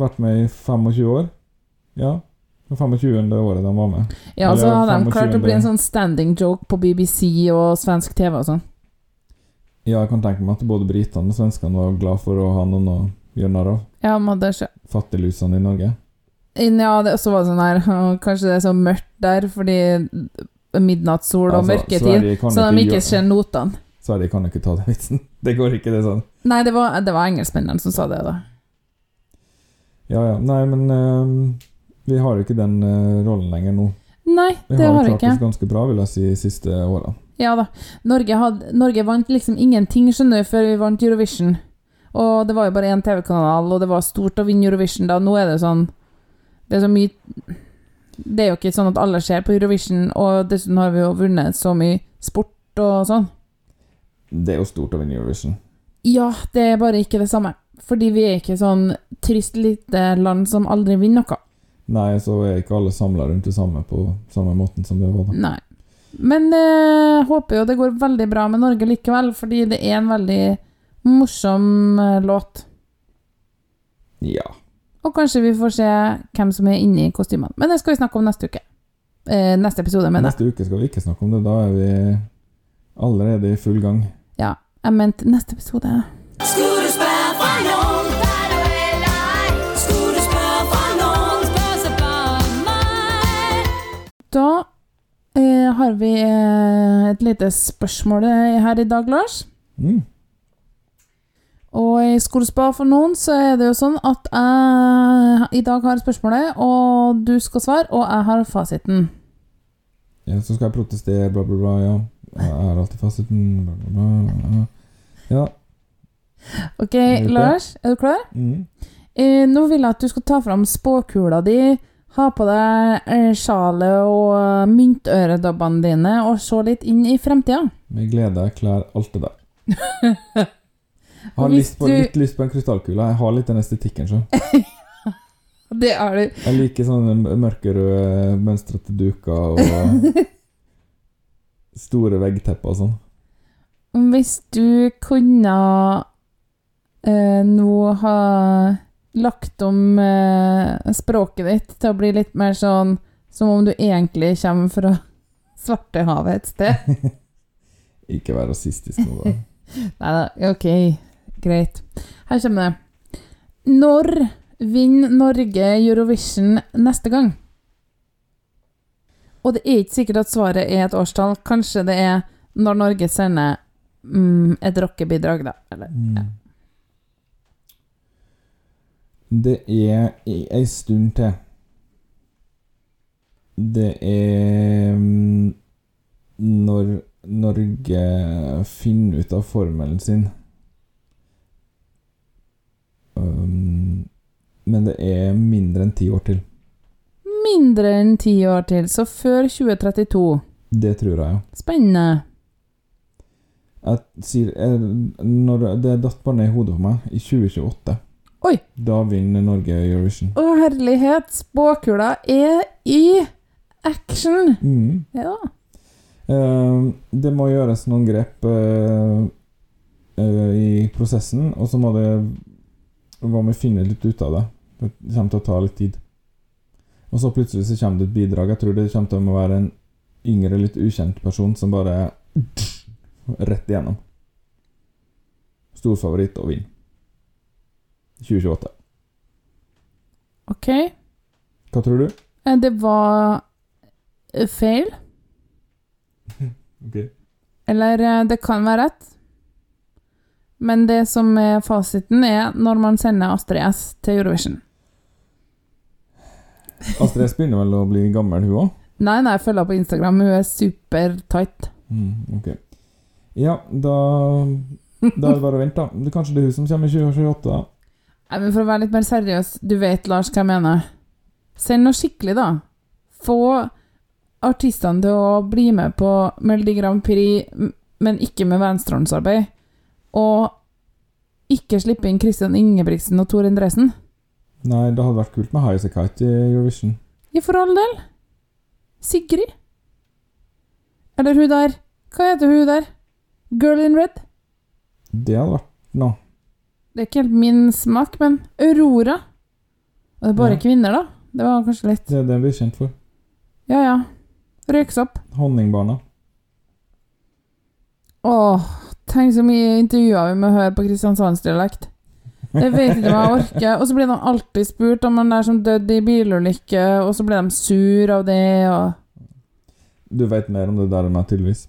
Speaker 2: vært med i 25 år? Ja. Det 25. året de var med.
Speaker 1: Ja, så hadde de klart å bli en sånn standing joke på BBC og svensk TV og sånn.
Speaker 2: Ja, jeg kan tenke meg at både britene og svenskene var glad for å ha noen å gjøre narr av.
Speaker 1: Ja, må det skje.
Speaker 2: Fattiglusene i Norge.
Speaker 1: Ja, det også var sånn her (laughs) Kanskje det er så mørkt der fordi midnattssol og
Speaker 2: Altså,
Speaker 1: mørketid, så de
Speaker 2: ikke
Speaker 1: ikke ser notene.
Speaker 2: Sverige kan ikke ta den vitsen. (laughs) Det går ikke, det sånn.
Speaker 1: Nei, det var, det var engelskmennene som sa det, da.
Speaker 2: Ja, ja. Nei, men uh, vi har jo ikke den uh, rollen lenger nå.
Speaker 1: Nei,
Speaker 2: Vi
Speaker 1: det
Speaker 2: har
Speaker 1: har
Speaker 2: jo
Speaker 1: vi
Speaker 2: klart
Speaker 1: ikke.
Speaker 2: oss ganske bra, vil jeg si, de siste årene.
Speaker 1: Ja da. Norge, had, Norge vant liksom ingenting, skjønner du, før vi vant Eurovision. Og det var jo bare én TV-kanal, og det var stort å vinne Eurovision da. Nå er det sånn Det er så mye Det er jo ikke sånn at alle ser på Eurovision, og dessuten har vi jo vunnet så mye sport og sånn.
Speaker 2: Det er jo stort å vinne Eurovision.
Speaker 1: Ja, det er bare ikke det samme. Fordi vi er ikke sånn trist lite land som aldri vinner noe.
Speaker 2: Nei, så er ikke alle samla rundt det samme på samme måten som det var da.
Speaker 1: Nei. Men jeg håper jo det går veldig bra med Norge likevel, fordi det er en veldig morsom eh, låt.
Speaker 2: Ja.
Speaker 1: Og kanskje vi får se hvem som er inne i kostymene. Men det skal vi snakke om neste uke. Eh, neste episode, mener jeg.
Speaker 2: Neste uke skal vi ikke snakke om det. Da er vi allerede i full gang.
Speaker 1: Ja, jeg mente neste episode.
Speaker 9: Skulle du spørre fra.
Speaker 1: Da eh, har vi eh, et lite spørsmål her i dag, Lars.
Speaker 2: Mm.
Speaker 1: Og i Skolespa for noen så er det jo sånn at jeg i dag har spørsmålet, og du skal svare, og jeg har fasiten.
Speaker 2: Ja, så skal jeg protestere, bla, bla, bla. Ja. Jeg har alltid fasiten. Bla, bla, bla, bla. Ja.
Speaker 1: Ok,
Speaker 2: Er?
Speaker 1: Lars, er du klar?
Speaker 2: Mm.
Speaker 1: Eh, nå vil jeg at du skal ta fram spåkula di, ha på deg eh, sjalet og myntøredobbene dine, og se litt inn i fremtida.
Speaker 2: Med glede klær alt det der. Jeg har lyst på,
Speaker 1: du-
Speaker 2: litt lyst på en krystallkule. Jeg har litt den estetikken, så. (laughs)
Speaker 1: Det er du.
Speaker 2: Jeg liker sånne mørkerøde mønstrete duker og (laughs) store veggtepper og sånn.
Speaker 1: Hvis du kunne eh, nå ha lagt om eh, språket ditt til å bli litt mer sånn som om du egentlig kommer fra (laughs) Svartehavet et sted (laughs)
Speaker 2: Ikke vær rasistisk nå, da. (laughs)
Speaker 1: Nei da, ok, greit. Her kommer det. Når vinner Norge Eurovision neste gang? Og det er ikke sikkert at svaret er et årstall. Kanskje det er når Norge sender mm, et rockebidrag, da. Eller, ja.
Speaker 2: Det er ei stund til. Det er mm, når Norge finner ut av formelen sin. Um, men det er mindre enn ti år til.
Speaker 1: Mindre enn ti år til, så før 2032.
Speaker 2: Det tror jeg, ja.
Speaker 1: Spennende.
Speaker 2: Jeg sier, jeg, når det datt bare ned i hodet på meg, i 2028
Speaker 1: Oi!
Speaker 2: Da vinner Norge Eurovision.
Speaker 1: Å, herlighet! Spåkula er i action!
Speaker 2: Mm.
Speaker 1: Ja.
Speaker 2: Uh, det må gjøres noen grep uh, uh, i prosessen, og så må det Hva med å finne litt ut av det? Det kommer til å ta litt tid. Og så plutselig så kommer det et bidrag. Jeg tror det kommer til å være en yngre, litt ukjent person som bare Rett igjennom. Stor favoritt og vinner. 2028.
Speaker 1: Ok.
Speaker 2: Hva tror du?
Speaker 1: Eh, Det var eh, feil. (laughs)
Speaker 2: Ok.
Speaker 1: Eller eh, det kan være rett. Men det som er fasiten, er når man sender Astrid S til Eurovision. (laughs)
Speaker 2: Astrid S begynner vel å bli gammel, hun òg?
Speaker 1: Nei, nei, jeg følger henne på Instagram. Hun er supertight.
Speaker 2: Mm, ok. Ja, da Da er det bare å vente, da. Kanskje det er hun som kommer i 2028, da.
Speaker 1: Nei, men For å være litt mer seriøs, du vet, Lars, hva jeg mener. Send noe skikkelig, da. Få artistene til å bli med på Melodi Grand Prix, men ikke med venstrehåndsarbeid. Og ikke slippe inn Christian Ingebrigtsen og Tor Endresen.
Speaker 2: Nei, det hadde vært kult med High As A Kite i Eurovision.
Speaker 1: Ja, for all del. Sigrid. Eller hun der. Hva heter hun der? Girl in red?
Speaker 2: Det hadde vært noe.
Speaker 1: Det er ikke helt min smak, men Aurora. Og det er bare
Speaker 2: Ja.
Speaker 1: kvinner, da. Det var kanskje litt
Speaker 2: Det er det vi er kjent for.
Speaker 1: Ja, ja. Røyksopp.
Speaker 2: Honningbarna.
Speaker 1: Åh, tenk så mye intervjuer vi må høre på kristiansandsdialekt. Jeg vet ikke om jeg orker. Og så blir de alltid spurt om han der som døde i bilulykke, og så blir de sur av det, og
Speaker 2: Du vet mer om det der enn meg, tydeligvis.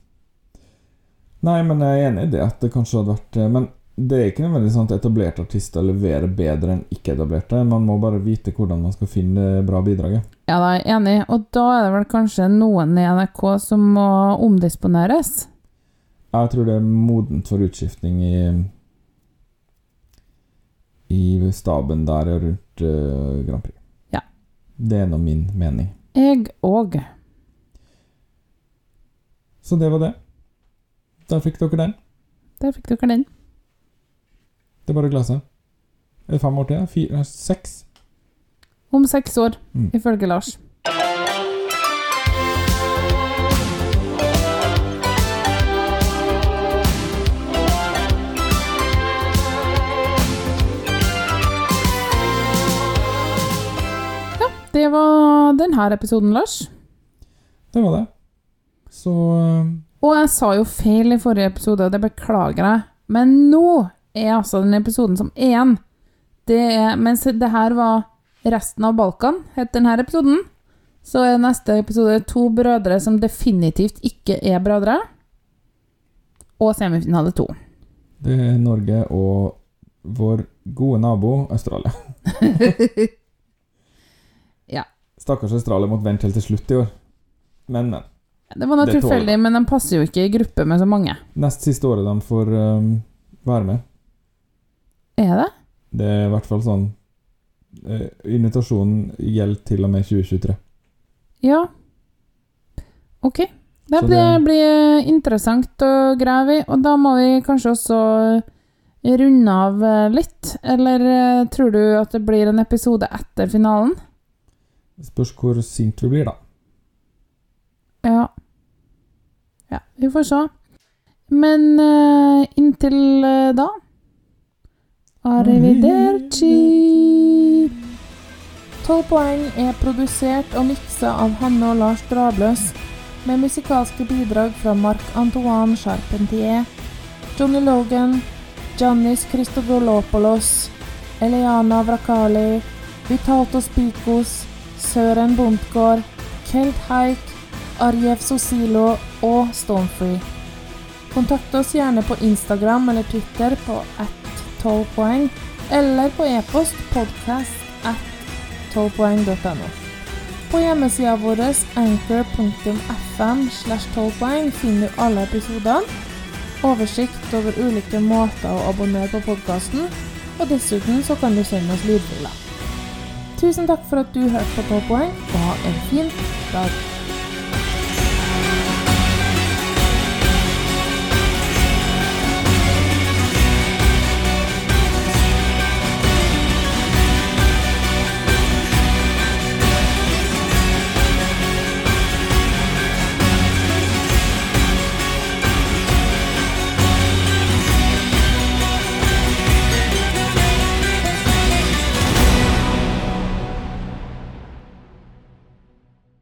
Speaker 2: Nei, men jeg er enig i det at det kanskje hadde vært Men det er ikke nødvendigvis sånn at etablerte artister leverer bedre enn ikke-etablerte. Man må bare vite hvordan man skal finne bra bidraget.
Speaker 1: Ja, da er jeg enig. Og da er det vel kanskje noen i NRK som må omdisponeres.
Speaker 2: Jeg tror det er modent for utskiftning i I staben der og rundt uh, Grand Prix.
Speaker 1: Ja.
Speaker 2: Det er nå min mening.
Speaker 1: Jeg òg.
Speaker 2: Så det var det. Da fikk dere den.
Speaker 1: Der fikk dere den.
Speaker 2: Det er bare å glede seg. Er det fem år til? Fire? Seks?
Speaker 1: Om seks år,
Speaker 2: Mm.
Speaker 1: ifølge Lars. Ja, det var denne episoden, Lars.
Speaker 2: Det var det. Så eh,
Speaker 1: Og jeg sa jo feil i forrige episode, og det beklager jeg. Men nå er altså den episoden som én. Det er, mens det her var resten av Balkan, het denne episoden, så er neste episode to brødre som definitivt ikke er brødre. Og semifinale to.
Speaker 2: det er Norge og vår gode nabo Australia. (laughs)
Speaker 1: Ja.
Speaker 2: Stakkars Australia måtte vente helt til slutt i år. Men, men.
Speaker 1: Det var
Speaker 2: nå
Speaker 1: tilfeldig, men de passer jo ikke i gruppe med så mange.
Speaker 2: Nest siste året de får um, være med.
Speaker 1: Er det?
Speaker 2: Det er i hvert fall sånn eh, Invitasjonen gjelder til og med 2023.
Speaker 1: Ja. Ok. Det
Speaker 2: det-
Speaker 1: blir interessant å grave i, og da må vi kanskje også runde av eh, litt. Eller eh, tror du at det blir en episode etter finalen?
Speaker 2: Spørs hvor sint vi blir, da.
Speaker 1: Ja. Ja, vi får se. Men uh, inntil eh, da Arrivederci! Tolv poeng er produsert og miksa av Hanne og Lars Drabløs, med musikalske bidrag fra Marc-Antoine Charpentier, Johnny Logan, Giannis Christogolopolos, Eliana Vrakali, Vitato Spikos, Søren Bondgård, Kelt Haik, Arjev Sosilo og Stonefree. Kontakt oss gjerne på Instagram eller Twitter på at 12 poeng, eller på e-post podcast at 12poeng.no. På hjemmesida vår anchor.fm slash 12 poeng finner du alle episodene, oversikt over ulike måter å abonnere på podkasten, og dessuten så kan du sende oss lydfiler. Tusen takk for at du hørte på 12 poeng, og ha en fin dag.